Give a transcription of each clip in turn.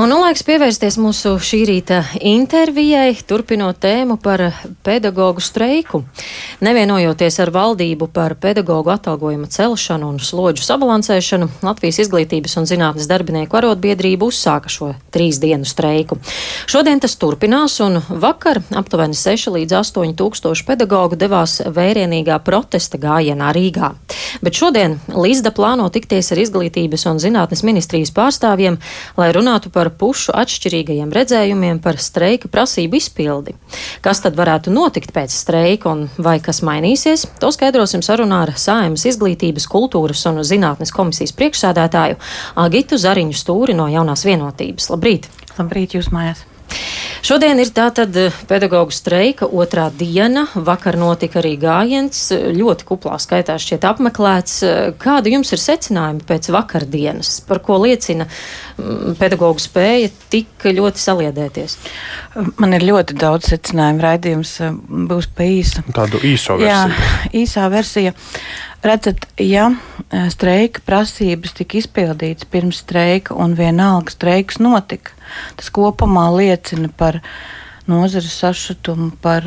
Un nu laiks pievērsties mūsu šī rīta intervijai, turpinot tēmu par pedagoģu streiku. Nevienojoties ar valdību par pedagoģu atalgojuma celšanu un slodžu sabalansēšanu, Latvijas izglītības un zinātnes darbinieku arotbiedrība uzsāka šo trīs dienu streiku. Šodien tas turpinās, un vakar aptuveni 6 līdz 8 tūkstoši pedagoģu devās vērienīgā protesta gājienā Rīgā. Bet šodien Līsda plāno tikties ar izglītības un zinātnes ministrijas pārstāvjiem, lai runātu par pušu atšķirīgajiem redzējumiem par streika prasību izpildi. Kas tad varētu notikt pēc streika un vai kas mainīsies, to skaidrosim sarunā ar Sājumas izglītības, kultūras un zinātnes komisijas priekšsēdētāju Agitu Zariņu Stūri no jaunās vienotības. Labrīt! Labrīt, jūs mājās! Šodien ir tātad eh, pedagoģu streika otrā diena. Vakar notika arī gājiens, eh, ļoti kuplā skaitā šķiet apmeklēts. Eh, kāda jums ir secinājumi pēc vakardienas, par ko liecina mm, pedagoģu spēja tik ļoti saliedēties? Man ir ļoti daudz secinājumu. Raidījums būs pa īsu. Tādu īso versiju. Jā, īsā versija. Redzat, ja streika prasības tika izpildītas pirms streika un vienalga streiks notika, tas kopumā liecina par nozares sašutumu, par,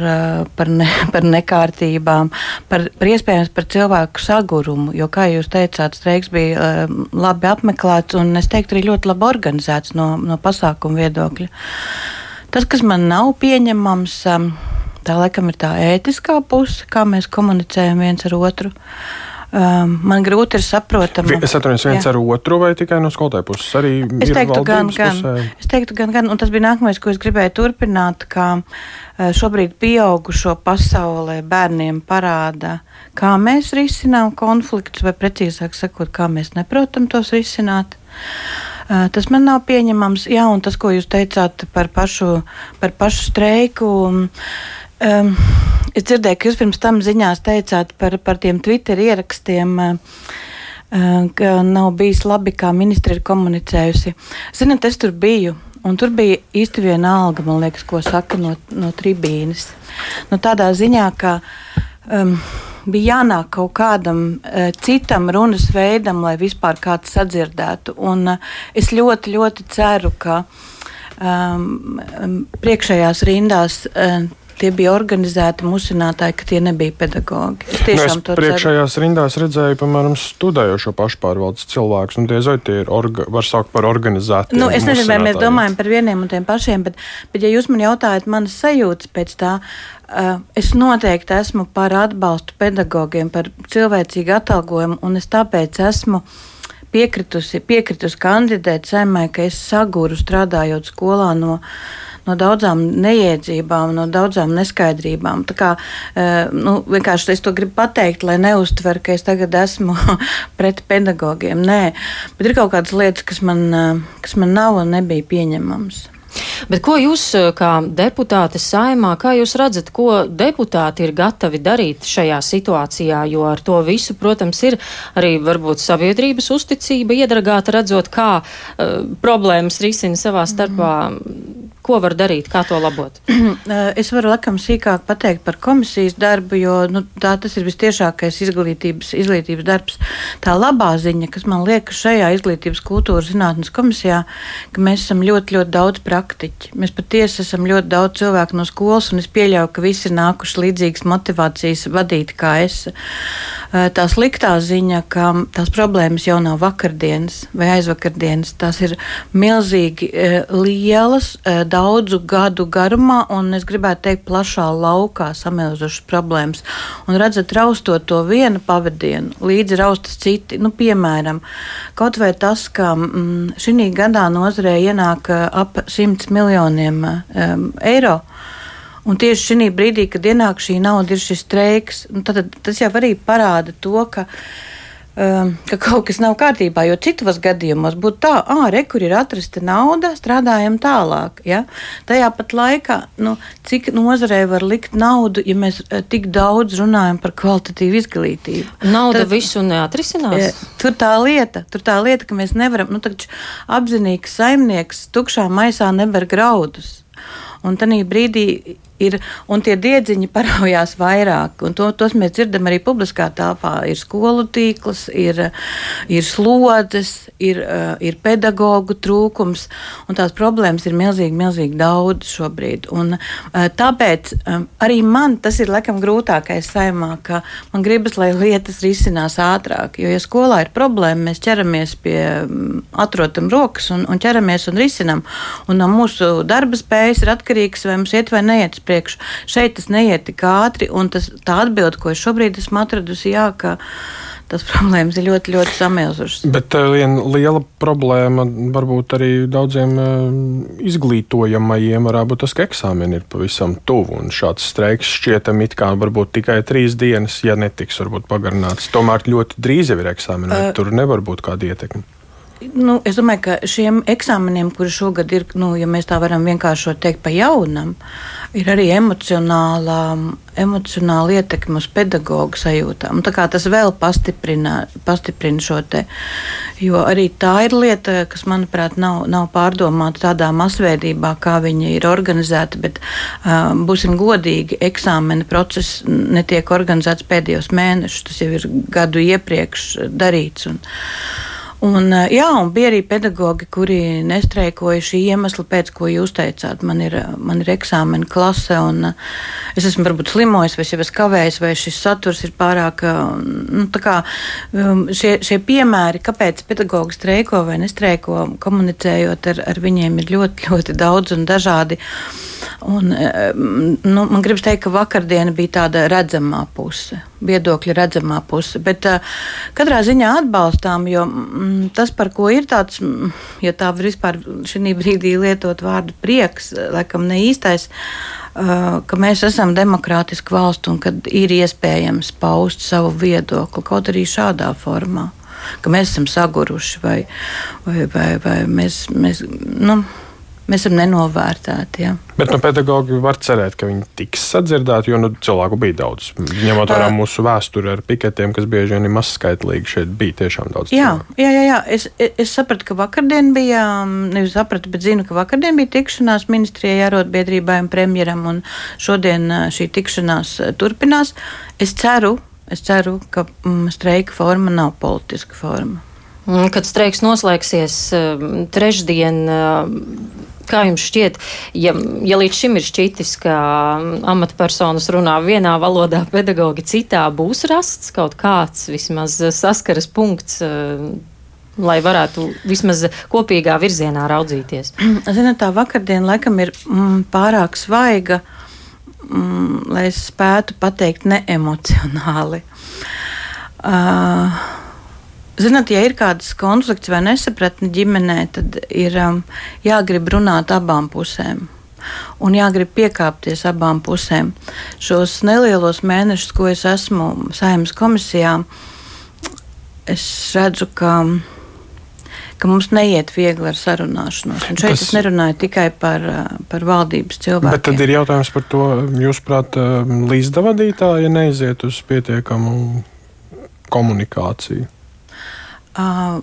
par, ne, par nekārtībām, par, par iespējams par cilvēku sagurumu. Jo, kā jūs teicāt, streiks bija labi apmeklēts un es teiktu arī ļoti labi organizēts no, no pasākumu viedokļa. Tas, kas man nav pieņemams, Tā laikam ir tā ētiskā puse, kā mēs komunicējam viens ar otru. Um, man grūti ir saprotama. Es atceros viens jā. ar otru, vai tikai no skolotāja puses? Arī es teiktu, gan, gan. Pusē. Es teiktu, gan, gan. Un tas bija nākamais, ko es gribēju turpināt, ka uh, šobrīd pieaugušo pasaulē bērniem parāda, kā mēs risinām konfliktus, vai precīzāk sakot, kā mēs neprotam tos risināt. Uh, tas man nav pieņemams. Jā, un tas, ko jūs teicāt par pašu, par pašu streiku. Um, es dzirdēju, ka jūs pirms tam ziņās teicāt par, par tiem Twitter ierakstiem. Uh, ka nav bijis labi, kā ministri ir komunicējusi. Ziniet, es tur biju, un tur bija īsti viena alga, man liekas, ko saka no, no tribīnes. Nu, tādā ziņā, ka um, bija jānāk kaut kādam uh, citam runas veidam, lai vispār kāds sadzirdētu. Un, uh, es ļoti, ļoti ceru, ka um, priekšējās rindās. Uh, tie bija organizēti musinātāji, ka tie nebija pedagogi. Es tiešām nu, es priekšējās ceru. rindās redzēju, piemēram, studējošo pašpārvaldes cilvēkus, un tie zai tie ir, orga, var saukt par organizētiem. Nu, es nezinu, vai mēs domājam par vieniem un tiem pašiem, bet, bet ja jūs man jautājat manas sajūtas pēc tā, uh, es noteikti esmu par atbalstu pedagogiem, par cilvēcīgu atalgojumu, un es tāpēc esmu piekritusi, piekritusi kandidēt saimai, ka es saguru strādājot skolā no no daudzām neiedzībām, no daudzām neskaidrībām. Tā kā, eh, nu, vienkārši es to gribu pateikt, lai neuztver, ka es tagad esmu pret pedagogiem. Nē, bet ir kaut kādas lietas, kas man, eh, kas man nav un nebija pieņemamas. Bet ko jūs, eh, kā deputāte saimā, kā jūs redzat, ko deputāti ir gatavi darīt šajā situācijā, jo ar to visu, protams, ir arī varbūt sabiedrības uzticība iedragāta, redzot, kā uh, problēmas risina savā starpā. Mm. Ko var darīt, kā to labot? es varu laikam sīkāk pateikt par komisijas darbu, jo nu, tā, tas ir vistiešākais izglītības, izglītības darbs. Tā labā ziņa, kas man liekas šajā izglītības kultūras zinātnes komisijā, ka mēs esam ļoti, ļoti daudz praktiķi. Mēs patiesi esam ļoti daudz cilvēku no skolas, un es pieļauju, ka visi ir nākuši līdzīgas motivācijas vadīti kā es. Tā sliktā ziņa, ka tās problēmas jau nav vakardienas vai aizvakardienas, tās ir milzīgi lielas daudzu gadu garumā, un es gribētu teikt, plašā laukā samilzušas problēmas. Un redzat, raustot to vienu pavadienu, līdzi raustas citi. Nu, piemēram, kaut vai tas, ka mm, šī gadā nozarē ienāk ap 100 miljoniem um, eiro. Un tieši šī brīdī, kad ienāk šī nauda, ir šis streiks, nu, tad, tas jau arī parāda to, ka Ehm, ka kaut kas nav kārtībā, jo citos gadījumos būtu tā, ah, re, kur ir atrasta nauda, strādājam tālāk. Ja? Tajā pat laikā, nu, cik nozarē var likt naudu, ja mēs eh, tik daudz runājam par kvalitatīvu izglītību. Nauda Tad, visu neatrisinās. Eh, tur tā lieta, tur tā lieta, ka mēs nevaram, nu, apzinīgs saimnieks tukšā maisā nevar graudus. Un tajā brīdī ir, un tie diedziņi paraujās vairāk. To, tos mēs dzirdam arī publiskā telpā. Ir skolu tīkls, ir, ir slodzes, ir, uh, ir pedagoģu trūkums, un tās problēmas ir milzīgi, milzīgi daudz šobrīd. Un, uh, tāpēc um, arī man tas ir laikam grūtākais saimā, ka man gribas, lai lietas risinās ātrāk. Jo, ja skolā ir problēma, mēs ķeramies pie um, atrotam rokas un, un ķeramies un risinam. Un no mūsu darba spējas ir atkarīgs, vai mums iet vai neiet priekšu. Šeit tas neiet tik ātri, un tas, tā atbilde, ko es šobrīd esmu atradusi, jā, ka tas problēmas ir ļoti, ļoti samilzušas. Bet uh, viena liela problēma varbūt arī daudziem uh, izglītojamajiem varētu būt tas, ka eksāmeni ir pavisam tuvu. Un šāds streiks šķietam it kā varbūt tikai trīs dienas, ja netiks varbūt pagarināts. Tomēr ļoti drīz jau ir eksāmeni, uh, tur nevar būt kāda ietekme. Nu, es domāju, ka šiem eksāmeniem, kuri šogad ir, nu, ja mēs tā varam vienkārši teikt, pa jaunam, ir arī emocionālā, emocionāla ietekme uz pedagoģu sajūtām. Tā kā tas vēl pastiprina, pastiprina šo te. Jo arī tā ir lieta, kas, manuprāt, nav, nav pārdomāta tādā masveidībā, kā viņa ir organizēta. Bet, uh, būsim godīgi, eksāmena process netiek organizēts pēdējos mēnešus. Tas jau ir gadu iepriekš darīts. Un, Un, eh, jā, un bija arī pedagoģi, kuri nestreikoja šī iemesla pēc, ko jūs teicāt. Man ir, man ir eksāmena klase, un eh, es esmu varbūt slimojis, vai es kavējis, vai šis saturs ir pārāk. Eh, nu, kā, um, šie, šie piemēri, kāpēc pedagoģi streiko vai nestreiko, komunicējot ar, ar viņiem, ir ļoti, ļoti daudz un dažādi. Un, nu, man gribas teikt, ka vakardiena bija tāda redzamā puse viedokļa redzamā puse. Bet uh, katrā ziņā atbalstām, jo mm, tas, par ko ir tāds, mm, ja tā vispār šī brīdī lietot vārdu prieks, laikam ne īstais. Ka mēs esam demokrātiska valsts un ka ir iespējams paust savu viedokli kaut arī šādā formā, ka mēs esam saguruši vai, vai, vai, vai mēs, mēs nu, Mēs esam nenovērtēti. Ja. Bet no pedagoģa var cerēt, ka viņi tiks sadzirdēti, jo nu, cilvēku bija daudz. Ņemot vērā mūsu vēsturi ar piketiem, kas bieži vien ir mazskaitlīgi, šeit bija tiešām daudz. Jā, cilvēku. jā, jā, jā. Es, es sapratu, ka vakardien bija, nevis sapratu, bet zinu, ka vakardien bija tikšanās ministrijai, arotbiedrībai un premjeram, un šodien šī tikšanās turpinās. Es ceru, es ceru ka mm, streika forma nav politiska forma. Kad streiks noslēgsies trešdien, Kā jums šķiet, ja, ja līdz šim ir šķitis, ka amatpersonas runā vienā valodā, pedagogi citā, būs rasts kaut kāds vismaz saskaras punkts, eh, lai varētu vismaz kopīgā virzienā raudzīties? Ziniet, tā vakardiena laikam ir mm, pārāk svaiga, mm, lai es spētu pateikt neemocionāli. Uh, Zināt, ja ir kāds konflikts vai nesapratne ģimenē, tad ir um, jāgrib runāt abām pusēm. Un jāgrib piekāpties abām pusēm. Šos nelielos mēnešus, ko es esmu saimnes komisijā, es redzu, ka, ka mums neiet viegli ar sarunāšanos. Un šeit Tas... es nerunāju tikai par, par valdības cilvēkiem. Bet tad ir jautājums par to, jūsuprāt, līdzdevadītāji neiziet uz pietiekamu komunikāciju. Uh,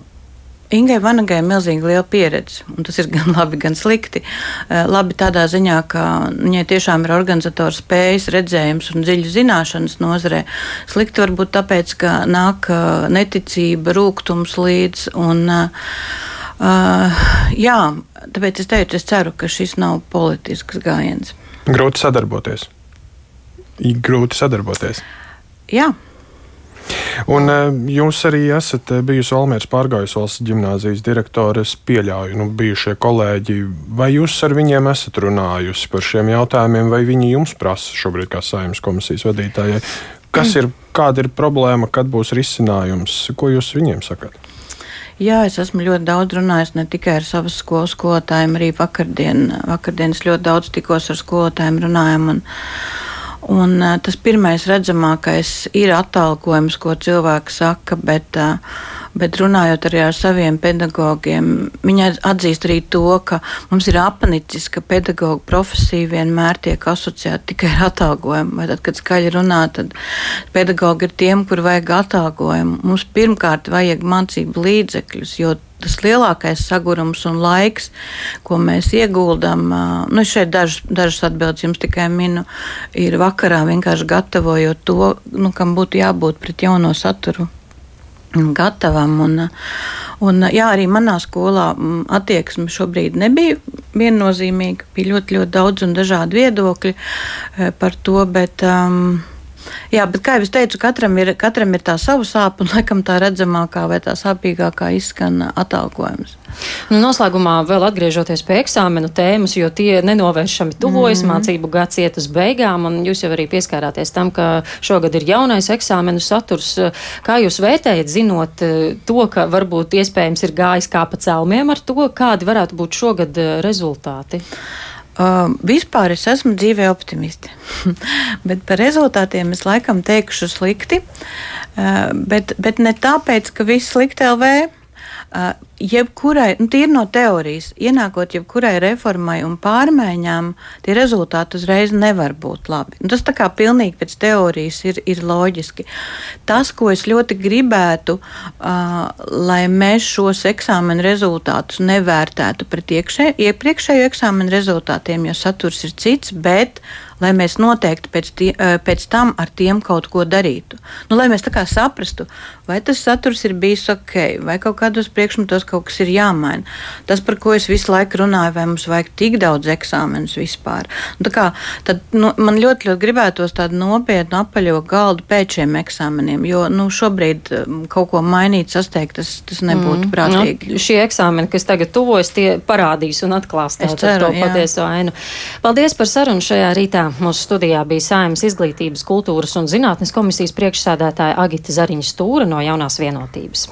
Ingai Vanagai ir milzīgi liela pieredze, un tas ir gan labi, gan slikti. Uh, labi tādā ziņā, ka viņai tiešām ir organizatora spējas, redzējums un dziļas zināšanas nozarē. Slikti varbūt tāpēc, ka nāk uh, neticība, rūkums līdz. Un, uh, jā, tāpēc es teicu, es ceru, ka šis nav politisks gājiens. Grūti sadarboties. Grūti sadarboties. Jā. Un eh, jūs arī esat eh, bijusi Olmēras pārgājusi valsts gimnāzijas direktore. Es pieļauju, nu, bijušie kolēģi. Vai jūs ar viņiem esat runājusi par šiem jautājumiem, vai viņi jums prasa šobrīd kā saimnes komisijas vadītājai? Kas ir, kāda ir problēma, kad būs risinājums? Ko jūs viņiem sakat? Jā, es esmu ļoti daudz runājis ne tikai ar savas skolas skolotājiem, arī vakardien. Vakardien es ļoti daudz tikos ar skolotājiem, runājām. Un, Un, tas pirmais redzamākais ir atalgojums, ko cilvēks saka, bet, bet runājot arī ar saviem pedagogiem, viņi atzīst arī to, ka mums ir apnicis, ka pedagoģa profesija vienmēr tiek asociēta tikai ar atalgojumu. Vai tad, kad skaļi runā, tad pedagoģi ir tiem, kur vajag atalgojumu. Mums pirmkārt vajag mācību līdzekļus, jo tas lielākais sagurums un laiks, ko mēs ieguldam, nu, šeit dažas, dažas atbildes jums tikai minu, ir vakarā vienkārši gatavojot to, nu, kam būtu jābūt pret jauno saturu gatavam. Un, un, jā, arī manā skolā attieksme šobrīd nebija viennozīmīga. Bija ļoti, ļoti daudz un dažādi viedokļi par to, bet um, Jā, bet kā jau es teicu, katram ir, katram ir tā sava sāpe, un laikam tā redzamākā vai tā sāpīgākā izskan atalgojums. Nu, noslēgumā vēl atgriežoties pie eksāmenu tēmas, jo tie nenovēršami tuvojas, mm -hmm. mācību gads iet uz beigām, un jūs jau arī pieskārāties tam, ka šogad ir jaunais eksāmenu saturs. Kā jūs vērtējat, zinot eh, to, ka varbūt iespējams ir gājis kā pa celmiem ar to, kādi varētu būt šogad eh, rezultāti? Uh, vispār es esmu dzīvē optimisti, bet par rezultātiem es laikam teikšu slikti. Uh, bet, bet ne tāpēc, ka viss slikti LV jebkurai, nu, tīri no teorijas, ienākot jebkurai reformai un pārmaiņām, tie rezultāti uzreiz nevar būt labi. Un tas tā kā pilnīgi pēc teorijas ir, ir loģiski. Tas, ko es ļoti gribētu, uh, lai mēs šos eksāmenu rezultātus nevērtētu pret iekšē, iepriekšējo eksāmenu rezultātiem, jo saturs ir cits, bet lai mēs noteikti pēc, tie, pēc tam ar tiem kaut ko darītu. Nu, lai mēs tā kā saprastu, vai tas saturs ir bijis ok, vai kaut kādos priekšmetos kaut kas ir jāmaina. Tas, par ko es visu laiku runāju, vai mums vajag tik daudz eksāmenus vispār. Nu, kā, tad, nu, man ļoti, ļoti gribētos tādu nopietnu apaļo galdu pēc šiem eksāmeniem, jo nu, šobrīd kaut ko mainīt, sasteigt, tas, tas nebūtu mm. prātīgi. Nu, šie eksāmeni, kas tagad tuvojas, tie parādīs un atklās to patieso ainu. Paldies par sarunu šajā rītā. Mūsu studijā bija Saimas izglītības, kultūras un zinātnes komisijas priekšsādātāja Agita Zariņa Stūra no jaunās vienotības.